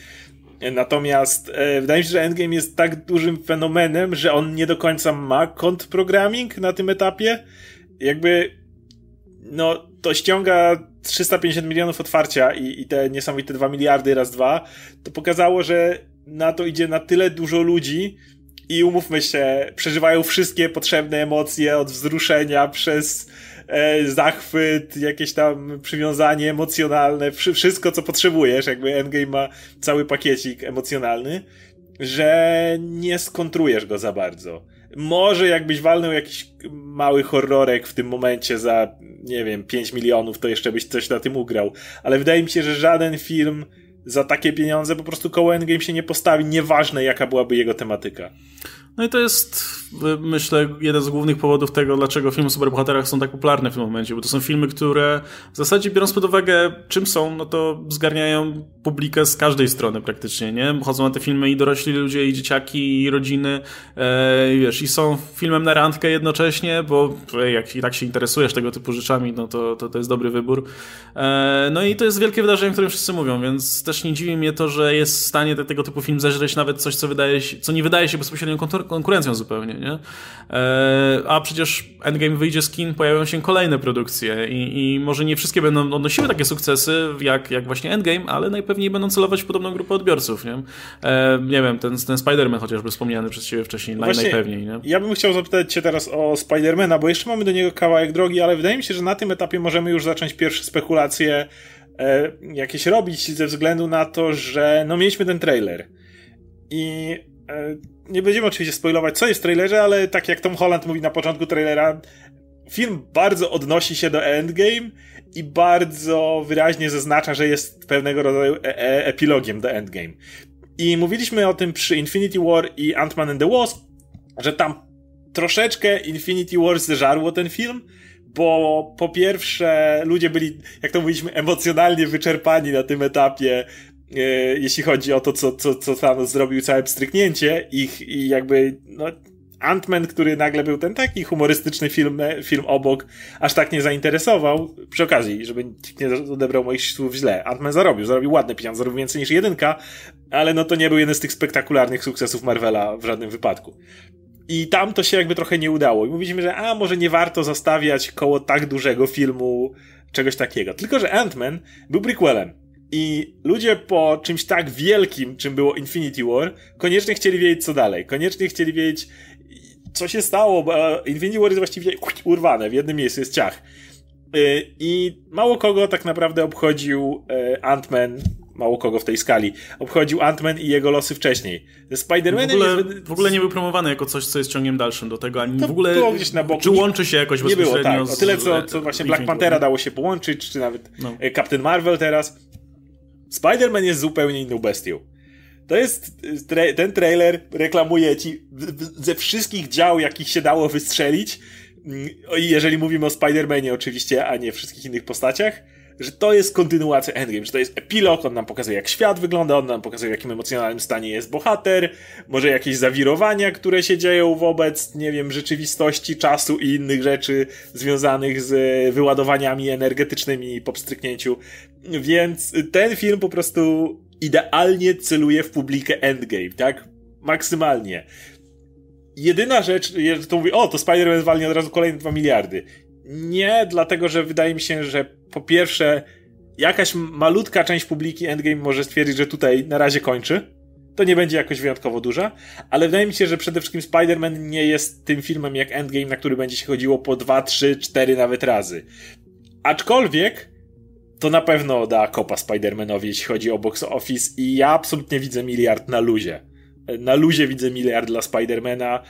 Natomiast e, wydaje mi się, że Endgame jest tak dużym fenomenem, że on nie do końca ma programming na tym etapie. Jakby, no, to ściąga 350 milionów otwarcia i, i te niesamowite 2 miliardy raz dwa. To pokazało, że na to idzie na tyle dużo ludzi, i umówmy się, przeżywają wszystkie potrzebne emocje od wzruszenia przez e, zachwyt, jakieś tam przywiązanie emocjonalne, wszystko co potrzebujesz, jakby Endgame ma cały pakiecik emocjonalny, że nie skontrujesz go za bardzo. Może jakbyś walnął jakiś mały horrorek w tym momencie za, nie wiem, 5 milionów, to jeszcze byś coś na tym ugrał. Ale wydaje mi się, że żaden film za takie pieniądze po prostu koło Endgame się nie postawi, nieważne jaka byłaby jego tematyka. No i to jest, myślę, jeden z głównych powodów tego, dlaczego filmy o superbohaterach są tak popularne w tym momencie, bo to są filmy, które w zasadzie biorąc pod uwagę czym są, no to zgarniają publikę z każdej strony praktycznie, nie? Chodzą na te filmy i dorośli ludzie, i dzieciaki, i rodziny, e, wiesz, i są filmem na randkę jednocześnie, bo jak i tak się interesujesz tego typu rzeczami, no to, to, to jest dobry wybór. E, no i to jest wielkie wydarzenie, o którym wszyscy mówią, więc też nie dziwi mnie to, że jest w stanie te, tego typu film zeżreć nawet coś, co wydaje się, co nie wydaje się bezpośrednią konkurencją zupełnie, nie? E, a przecież Endgame wyjdzie z kin, pojawią się kolejne produkcje i, i może nie wszystkie będą odnosiły takie sukcesy jak, jak właśnie Endgame, ale najpewniej będą celować w podobną grupę odbiorców, nie? E, nie wiem, ten, ten Spider-Man chociażby wspomniany przez ciebie wcześniej, właśnie, najpewniej, nie? Ja bym chciał zapytać cię teraz o Spidermana, bo jeszcze mamy do niego kawałek drogi, ale wydaje mi się, że na tym etapie możemy już zacząć pierwsze spekulacje e, jakieś robić ze względu na to, że no mieliśmy ten trailer i e, nie będziemy oczywiście spoilować, co jest w trailerze, ale tak jak Tom Holland mówi na początku trailera, film bardzo odnosi się do Endgame i bardzo wyraźnie zaznacza, że jest pewnego rodzaju e e epilogiem do Endgame. I mówiliśmy o tym przy Infinity War i Ant-Man and the Wasp, że tam troszeczkę Infinity War zżarło ten film, bo po pierwsze ludzie byli, jak to mówiliśmy, emocjonalnie wyczerpani na tym etapie jeśli chodzi o to, co, co, co Thanos zrobił, całe pstryknięcie ich i jakby, no, Ant-Man, który nagle był ten taki humorystyczny film, film obok, aż tak nie zainteresował. Przy okazji, żeby nikt nie odebrał moich słów źle. Ant-Man zarobił, zarobił ładne pieniądze, zarobił więcej niż jedynka, ale no to nie był jeden z tych spektakularnych sukcesów Marvela w żadnym wypadku. I tam to się jakby trochę nie udało. I mówiliśmy, że a może nie warto zostawiać koło tak dużego filmu czegoś takiego. Tylko, że Ant-Man był prequelem. I ludzie po czymś tak wielkim, czym było Infinity War, koniecznie chcieli wiedzieć, co dalej. Koniecznie chcieli wiedzieć, co się stało, bo Infinity War jest właściwie urwane, w jednym miejscu jest ciach. Y, I mało kogo tak naprawdę obchodził y, Ant-Man, mało kogo w tej skali, obchodził Ant-Man i jego losy wcześniej. Spider-Man w, ogóle, jest... w ogóle nie był promowany jako coś, co jest ciągiem dalszym do tego, ani to w ogóle było gdzieś na boku. czy łączy się jakoś nie było, tak. O tyle, co, co właśnie Black Panthera dało się połączyć, czy nawet no. Captain Marvel teraz. Spider-Man jest zupełnie inną bestią. To jest, ten trailer reklamuje ci ze wszystkich dział, jakich się dało wystrzelić, mm, jeżeli mówimy o Spider-Manie oczywiście, a nie wszystkich innych postaciach, że to jest kontynuacja Endgame, że to jest epilog, on nam pokazuje jak świat wygląda, on nam pokazuje w jakim emocjonalnym stanie jest bohater, może jakieś zawirowania, które się dzieją wobec, nie wiem, rzeczywistości, czasu i innych rzeczy związanych z wyładowaniami energetycznymi po pstryknięciu. Więc ten film po prostu idealnie celuje w publikę Endgame, tak? Maksymalnie. Jedyna rzecz, to mówi, o, to Spider-Man walnie od razu kolejne 2 miliardy. Nie, dlatego że wydaje mi się, że po pierwsze, jakaś malutka część publiki Endgame może stwierdzić, że tutaj na razie kończy. To nie będzie jakoś wyjątkowo duża, ale wydaje mi się, że przede wszystkim Spider-Man nie jest tym filmem jak Endgame, na który będzie się chodziło po 2, 3, 4 nawet razy. Aczkolwiek to na pewno da kopa Spider-Manowi, jeśli chodzi o box office i ja absolutnie widzę miliard na luzie. Na luzie widzę miliard dla Spidermana.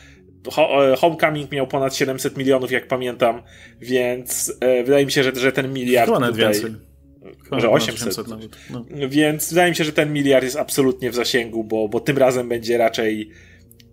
E, Homecoming miał ponad 700 milionów, jak pamiętam, więc e, wydaje mi się, że, że ten miliard Chyba nawet tutaj... więcej. Chyba że 800. 800 nawet. No. Więc wydaje mi się, że ten miliard jest absolutnie w zasięgu, bo, bo tym razem będzie raczej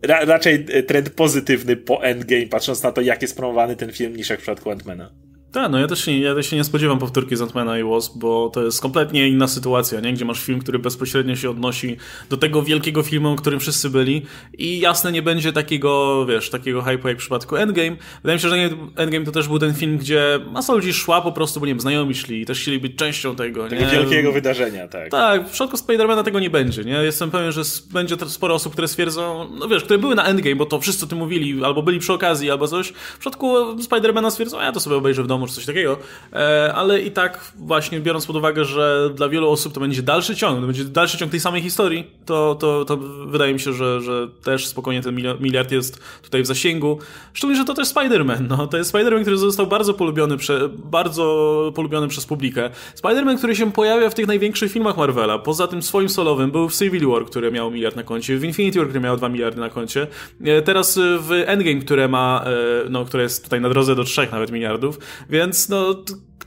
ra, raczej trend pozytywny po Endgame, patrząc na to, jak jest promowany ten film, niż jak w przypadku Antmana. Tak, no ja też, nie, ja też się nie spodziewam powtórki z Antmana i Wasp, bo to jest kompletnie inna sytuacja, nie? gdzie masz film, który bezpośrednio się odnosi do tego wielkiego filmu, o którym wszyscy byli i jasne nie będzie takiego, wiesz, takiego hype'u jak w przypadku Endgame. Wydaje mi się, że Endgame to też był ten film, gdzie masa ludzi szła po prostu, bo nie wiem, znajomi szli i też chcieli być częścią tego. Tego nie? wielkiego wydarzenia, tak. Tak, w przypadku Spidermana tego nie będzie, nie? Jestem pewien, że będzie sporo osób, które stwierdzą, no wiesz, które były na Endgame, bo to wszyscy o tym mówili, albo byli przy okazji, albo coś. W przypadku Spidermana stwierdzą, a ja to sobie obejrzę w domu, czy coś takiego, e, ale i tak właśnie biorąc pod uwagę, że dla wielu osób to będzie dalszy ciąg, to będzie dalszy ciąg tej samej historii, to, to, to wydaje mi się, że, że też spokojnie ten miliard jest tutaj w zasięgu. Szczególnie, że to też Spider-Man, no. To jest Spider-Man, który został bardzo polubiony, prze, bardzo polubiony przez publikę. Spider-Man, który się pojawia w tych największych filmach Marvela, poza tym swoim solowym, był w Civil War, który miał miliard na koncie, w Infinity War, który miał 2 miliardy na koncie, e, teraz w Endgame, które ma, e, no, które jest tutaj na drodze do 3 nawet miliardów, więc no,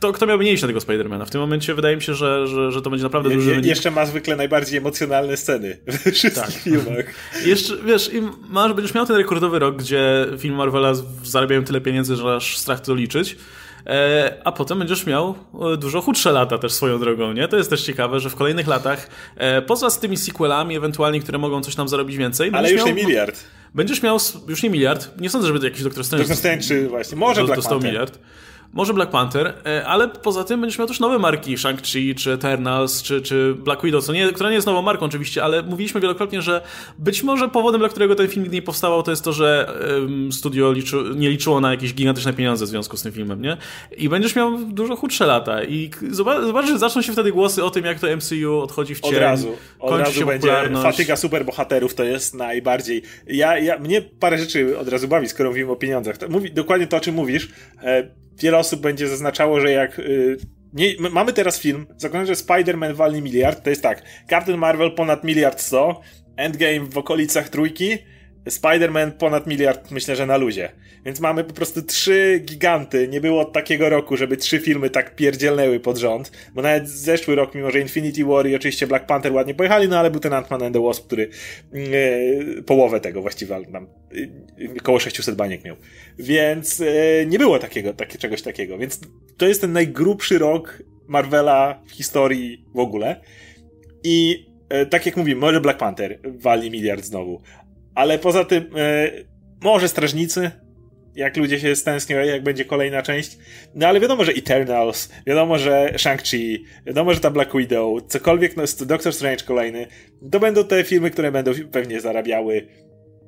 kto, kto iść na tego Spidermana? W tym momencie wydaje mi się, że, że, że to będzie naprawdę duży je, Jeszcze ma zwykle najbardziej emocjonalne sceny we wszystkich tak. filmach. (laughs) jeszcze, wiesz, masz, będziesz miał ten rekordowy rok, gdzie film Marvela zarabiają tyle pieniędzy, że aż strach to liczyć. E, a potem będziesz miał e, dużo chudsze lata też swoją drogą, nie? To jest też ciekawe, że w kolejnych latach, e, poza z tymi sequelami ewentualnie, które mogą coś tam zarobić więcej... Ale już miał, nie miliard. Będziesz miał, już nie miliard, nie sądzę, żeby jakiś Doktor Strange... Doktor Strange, właśnie, może Black Panther. miliard. Może Black Panther, e, ale poza tym będziesz miał też nowe marki, Shang-Chi, czy Eternals, czy, czy Black Widow, co nie, która nie jest nową marką oczywiście, ale mówiliśmy wielokrotnie, że być może powodem, dla którego ten film nigdy nie powstawał, to jest to, że um, studio liczy, nie liczyło na jakieś gigantyczne pieniądze w związku z tym filmem, nie? I będziesz miał dużo chudsze lata i zobacz, zobacz że zaczną się wtedy głosy o tym, jak to MCU odchodzi w cień. Od razu, od razu się będzie fatyga superbohaterów, to jest najbardziej... Ja, ja, mnie parę rzeczy od razu bawi, skoro mówimy o pieniądzach. To mówi, dokładnie to, o czym mówisz. E, wiele osób będzie zaznaczało, że jak. Y, nie, mamy teraz film, zakładam, że Spider-Man walni miliard, to jest tak, Captain Marvel ponad miliard sto, Endgame w okolicach trójki, Spider-Man ponad miliard, myślę, że na luzie. Więc mamy po prostu trzy giganty. Nie było takiego roku, żeby trzy filmy tak pierdzielnęły pod rząd. Bo nawet zeszły rok, mimo że Infinity War i oczywiście Black Panther ładnie pojechali, no ale był ten Ant-Man and the Wasp, który yy, połowę tego właściwie, tam yy, około 600 baniek miał. Więc yy, nie było takiego, takie, czegoś takiego. Więc to jest ten najgrubszy rok Marvela w historii w ogóle. I tak jak mówimy, może Black Panther wali miliard znowu, ale poza tym, e, może Strażnicy, jak ludzie się stęsknią, jak będzie kolejna część. No ale wiadomo, że Eternals, wiadomo, że Shang-Chi, wiadomo, że ta Black Widow, cokolwiek, no, Doctor Strange kolejny, to będą te filmy, które będą pewnie zarabiały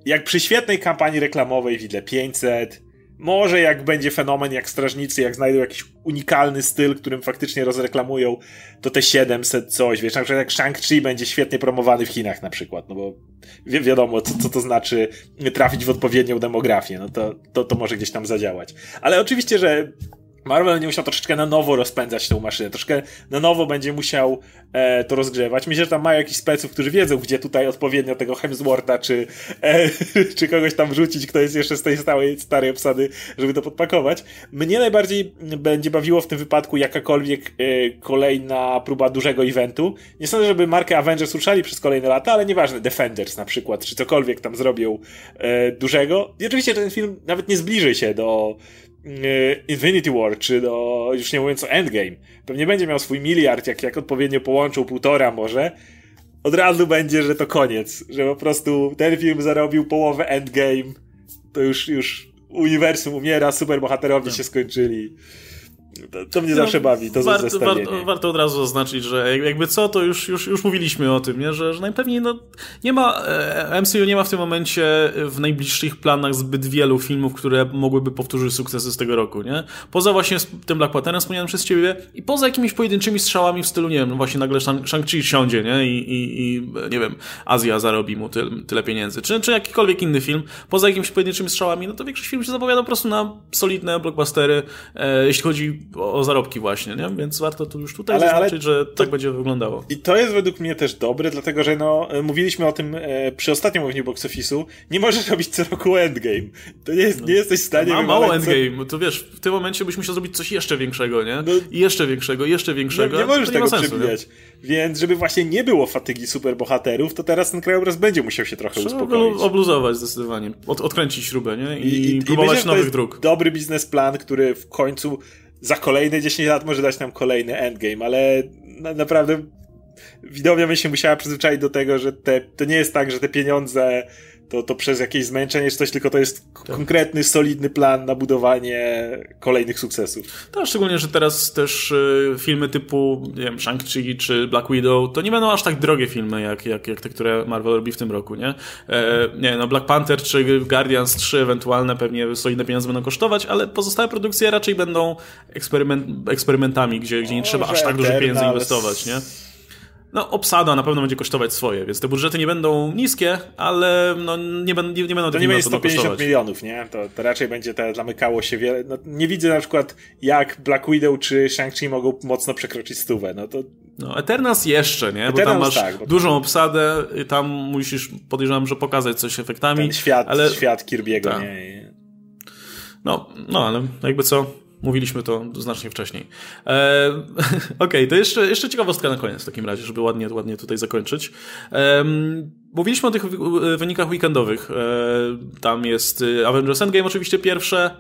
jak przy świetnej kampanii reklamowej widle 500, może jak będzie fenomen jak Strażnicy, jak znajdą jakiś unikalny styl, którym faktycznie rozreklamują, to te 700 coś, wiesz, na przykład jak Shang-Chi będzie świetnie promowany w Chinach na przykład, no bo wi wiadomo, co, co to znaczy trafić w odpowiednią demografię, no to, to, to może gdzieś tam zadziałać. Ale oczywiście, że Marvel będzie musiał troszeczkę na nowo rozpędzać tą maszynę, troszkę na nowo będzie musiał e, to rozgrzewać. Myślę, że tam mają jakichś speców, którzy wiedzą, gdzie tutaj odpowiednio tego Hemswortha, czy, e, (laughs) czy kogoś tam rzucić, kto jest jeszcze z tej stałej, starej obsady, żeby to podpakować. Mnie najbardziej będzie bawiło w tym wypadku jakakolwiek e, kolejna próba dużego eventu. Nie sądzę, żeby markę Avengers ruszali przez kolejne lata, ale nieważne, Defenders na przykład, czy cokolwiek tam zrobią e, dużego. I oczywiście ten film nawet nie zbliży się do Infinity War, czy do, już nie mówiąc o Endgame, pewnie będzie miał swój miliard, jak, jak odpowiednio połączył półtora może, od razu będzie, że to koniec, że po prostu ten film zarobił połowę Endgame, to już, już uniwersum umiera, superbohaterowie no. się skończyli. To, mnie no, zawsze bawi, to warto, warto, warto, od razu zaznaczyć, że jakby co, to już, już, już mówiliśmy o tym, nie? Że, że najpewniej no, nie ma, e, MCU nie ma w tym momencie w najbliższych planach zbyt wielu filmów, które mogłyby powtórzyć sukcesy z tego roku, nie? Poza właśnie tym Black Pantherem wspomnianym przez ciebie i poza jakimiś pojedynczymi strzałami w stylu, nie wiem, no właśnie nagle Shang-Chi siądzie, nie? I, i, I, nie wiem, Azja zarobi mu tyle, tyle pieniędzy. Czy, czy jakikolwiek inny film, poza jakimiś pojedynczymi strzałami, no to większość filmów się zapowiada po prostu na solidne blockbustery, e, jeśli chodzi o, zarobki właśnie, nie? Więc warto tu już tutaj ale, zaznaczyć, ale że to, tak będzie wyglądało. I to jest według mnie też dobre, dlatego że no, mówiliśmy o tym e, przy ostatnim omówieniu box office'u, nie możesz robić co roku endgame. To nie, jest, nie jesteś w stanie... Ma mało endgame, co... to wiesz, w tym momencie byś musiał zrobić coś jeszcze większego, nie? No, I jeszcze większego, jeszcze większego. No, nie możesz tego sensu, przebijać. Nie? Więc żeby właśnie nie było fatygi superbohaterów, to teraz ten krajobraz będzie musiał się trochę Trzeba uspokoić. obluzować zdecydowanie. Od, odkręcić śrubę, nie? I, I, próbować i nowych dróg. dobry biznesplan, który w końcu za kolejne 10 lat może dać nam kolejny endgame, ale na, naprawdę widownia by się musiała przyzwyczaić do tego, że te, to nie jest tak, że te pieniądze to, to przez jakieś zmęczenie czy coś, tylko to jest tak. konkretny, solidny plan na budowanie kolejnych sukcesów. Tak, szczególnie, że teraz też y, filmy typu, nie wiem, Shang-Chi czy Black Widow, to nie będą aż tak drogie filmy, jak, jak, jak te, które Marvel robi w tym roku, nie? E, nie, no Black Panther czy Guardians 3 ewentualne pewnie solidne pieniądze będą kosztować, ale pozostałe produkcje raczej będą eksperyment, eksperymentami, gdzie, gdzie nie trzeba aż tak dużo pieniędzy inwestować, nie? No, obsada na pewno będzie kosztować swoje, więc te budżety nie będą niskie, ale no, nie, ben, nie, nie będą To nie będzie 150 kosztować. milionów, nie? To, to raczej będzie te zamykało się wiele. No, nie widzę na przykład, jak Black Widow czy Shang-Chi mogą mocno przekroczyć stówę. No to no, Eternals jeszcze, nie? Eternals, bo tam masz tak, bo dużą to... obsadę, tam musisz, podejrzewam, że pokazać coś efektami. Ten świat, ale... świat Kirby'ego, tak. nie? No, no, ale jakby co, Mówiliśmy to znacznie wcześniej. E, (laughs) Okej, okay, to jeszcze, jeszcze ciekawostka na koniec w takim razie, żeby ładnie, ładnie tutaj zakończyć. E, mówiliśmy o tych wynikach weekendowych. E, tam jest e, Avengers Endgame oczywiście pierwsze,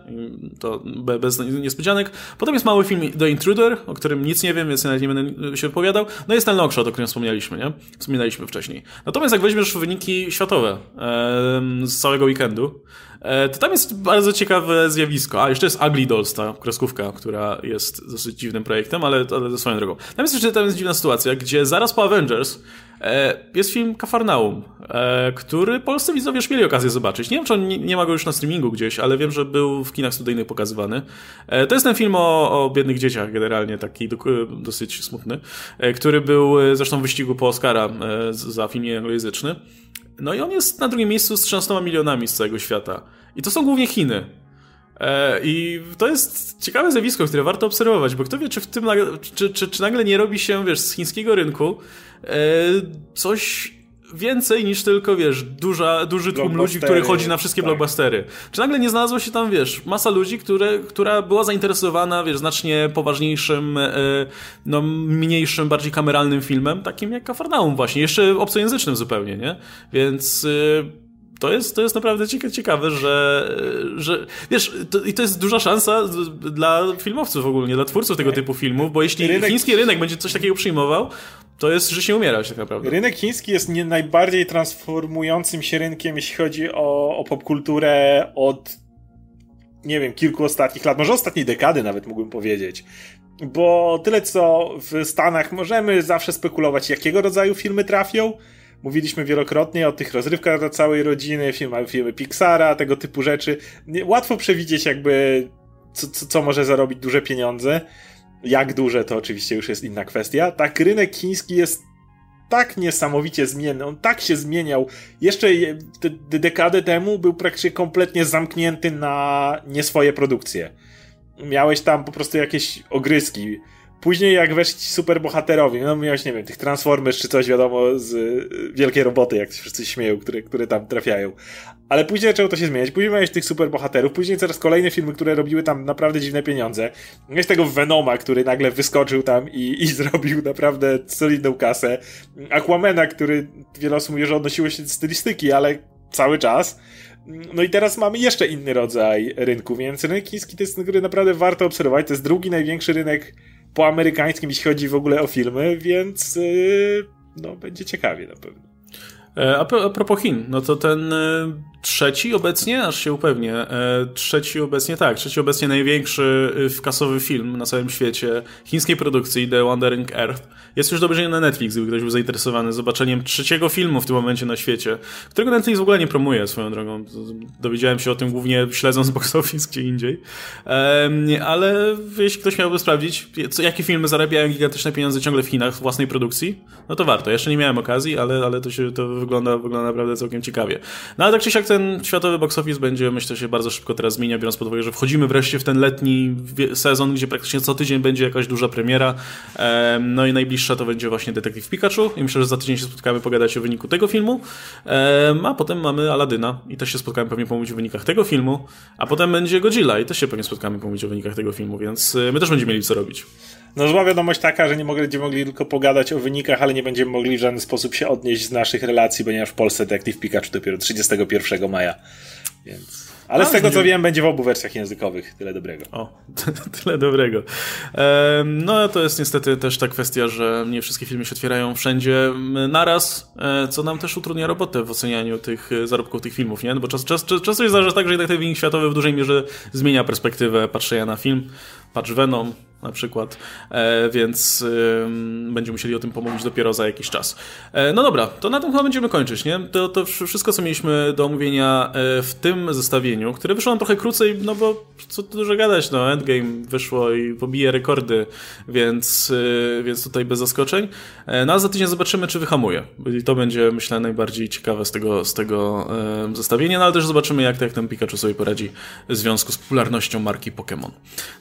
to bez niespodzianek. Potem jest mały film The Intruder, o którym nic nie wiem, więc nawet nie będę się wypowiadał. No jest ten longshot, o którym wspomnieliśmy, nie? Wspominaliśmy wcześniej. Natomiast jak weźmiesz wyniki światowe e, z całego weekendu, to tam jest bardzo ciekawe zjawisko. A jeszcze jest Ugly Dolls, ta kreskówka, która jest dosyć dziwnym projektem, ale, ale swoją drogą. Tam jest jeszcze tam jest dziwna sytuacja, gdzie zaraz po Avengers e, jest film Kafarnaum, e, który polscy widzowie już mieli okazję zobaczyć. Nie wiem, czy on nie, ma go już na streamingu gdzieś, ale wiem, że był w kinach studyjnych pokazywany. To jest ten film o, o biednych dzieciach, generalnie taki do, dosyć smutny, który był zresztą w wyścigu po Oscara za film anglojęzyczny. No i on jest na drugim miejscu z 13 milionami z całego świata. I to są głównie Chiny. E, I to jest ciekawe zjawisko, które warto obserwować, bo kto wie, czy, w tym, czy, czy, czy nagle nie robi się, wiesz, z chińskiego rynku e, coś więcej niż tylko, wiesz, duża, duży tłum ludzi, który chodzi na wszystkie tak. blockbustery. Czy nagle nie znalazło się tam, wiesz, masa ludzi, które, która była zainteresowana, wiesz, znacznie poważniejszym, e, no, mniejszym, bardziej kameralnym filmem, takim jak Kafarnaum właśnie, jeszcze obcojęzycznym zupełnie, nie? Więc... E, to jest, to jest naprawdę ciekawe, że, że wiesz, to, i to jest duża szansa dla filmowców ogólnie, dla twórców tego typu filmów, bo jeśli rynek... chiński rynek będzie coś takiego przyjmował, to jest żyć nie umierać tak naprawdę. Rynek chiński jest nie najbardziej transformującym się rynkiem, jeśli chodzi o, o popkulturę od nie wiem, kilku ostatnich lat, może ostatniej dekady nawet mógłbym powiedzieć. Bo tyle co w Stanach możemy zawsze spekulować, jakiego rodzaju filmy trafią. Mówiliśmy wielokrotnie o tych rozrywkach dla całej rodziny, filmy, filmy Pixara, tego typu rzeczy. Łatwo przewidzieć jakby co, co, co może zarobić duże pieniądze. Jak duże to oczywiście już jest inna kwestia. Tak, rynek chiński jest tak niesamowicie zmienny, on tak się zmieniał. Jeszcze de dekadę temu był praktycznie kompletnie zamknięty na nie swoje produkcje. Miałeś tam po prostu jakieś ogryski. Później jak weszli superbohaterowie, no miałeś, nie wiem, tych Transformers czy coś, wiadomo, z y, wielkiej roboty, jak wszyscy śmieją, które, które tam trafiają. Ale później zaczęło to się zmieniać. Później miałeś tych superbohaterów, później coraz kolejne filmy, które robiły tam naprawdę dziwne pieniądze. Miałeś tego Venoma, który nagle wyskoczył tam i, i (laughs) zrobił naprawdę solidną kasę. Aquamena, który wiele osób mówi, że odnosiło się do stylistyki, ale cały czas. No i teraz mamy jeszcze inny rodzaj rynku, więc rynek chiński to jest który naprawdę warto obserwować. To jest drugi największy rynek po amerykańskim, jeśli chodzi w ogóle o filmy, więc yy, no, będzie ciekawie na pewno. E, a, propos Chin, no to ten e, trzeci obecnie, aż się upewnię, e, trzeci obecnie, tak, trzeci obecnie największy kasowy film na całym świecie chińskiej produkcji, The Wandering Earth, jest już do obejrzenia na Netflix, gdyby ktoś był zainteresowany zobaczeniem trzeciego filmu w tym momencie na świecie, którego Netflix w ogóle nie promuje swoją drogą. Dowiedziałem się o tym głównie śledząc (laughs) box office gdzie indziej. Ale jeśli ktoś miałby sprawdzić, jakie filmy zarabiają gigantyczne pieniądze ciągle w Chinach w własnej produkcji, no to warto. Jeszcze nie miałem okazji, ale, ale to się to wygląda, wygląda naprawdę całkiem ciekawie. No ale tak czy siak ten światowy box office będzie, myślę, się bardzo szybko teraz zmienia, biorąc pod uwagę, że wchodzimy wreszcie w ten letni sezon, gdzie praktycznie co tydzień będzie jakaś duża premiera. No i najbliższa to będzie właśnie Detektyw Pikachu i myślę, że za tydzień się spotkamy pogadać o wyniku tego filmu. A potem mamy Aladyna i też się spotkamy pewnie pomówić o wynikach tego filmu, a potem będzie Godzilla i też się pewnie spotkamy pomówić o wynikach tego filmu, więc e, my też będziemy mieli co robić. No zła wiadomość taka, że nie będziemy mogli tylko pogadać o wynikach, ale nie będziemy mogli w żaden sposób się odnieść z naszych relacji, ponieważ w Polsce Detective Pikachu dopiero 31 maja. Więc... Ale z tego co wiem, będzie w obu wersjach językowych. Tyle dobrego. O, (laughs) tyle dobrego. No to jest niestety też ta kwestia, że nie wszystkie filmy się otwierają wszędzie naraz, e, co nam też utrudnia robotę w ocenianiu tych e, zarobków tych filmów, nie? No bo czas, czas, czas, jest zdarza tak, że jednak ten wynik światowy w dużej mierze zmienia perspektywę patrzenia na film. Patrz Venom, na przykład, e, więc będziemy musieli o tym pomówić dopiero za jakiś czas. E, no dobra, to na tym chyba będziemy kończyć, nie? To, to wszystko, co mieliśmy do omówienia e, w tym zestawieniu, które wyszło nam trochę krócej, no bo co tu dużo gadać, no Endgame wyszło i pobije rekordy, więc, więc tutaj bez zaskoczeń. No a za tydzień zobaczymy, czy wyhamuje. I to będzie, myślę, najbardziej ciekawe z tego, z tego zestawienia, no ale też zobaczymy, jak, jak ten Pikachu sobie poradzi w związku z popularnością marki Pokémon.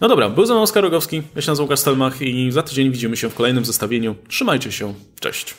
No dobra, był ze mną Oskar Rogowski, ja się nazywam Łukasz Stelmach i za tydzień widzimy się w kolejnym zestawieniu. Trzymajcie się, cześć.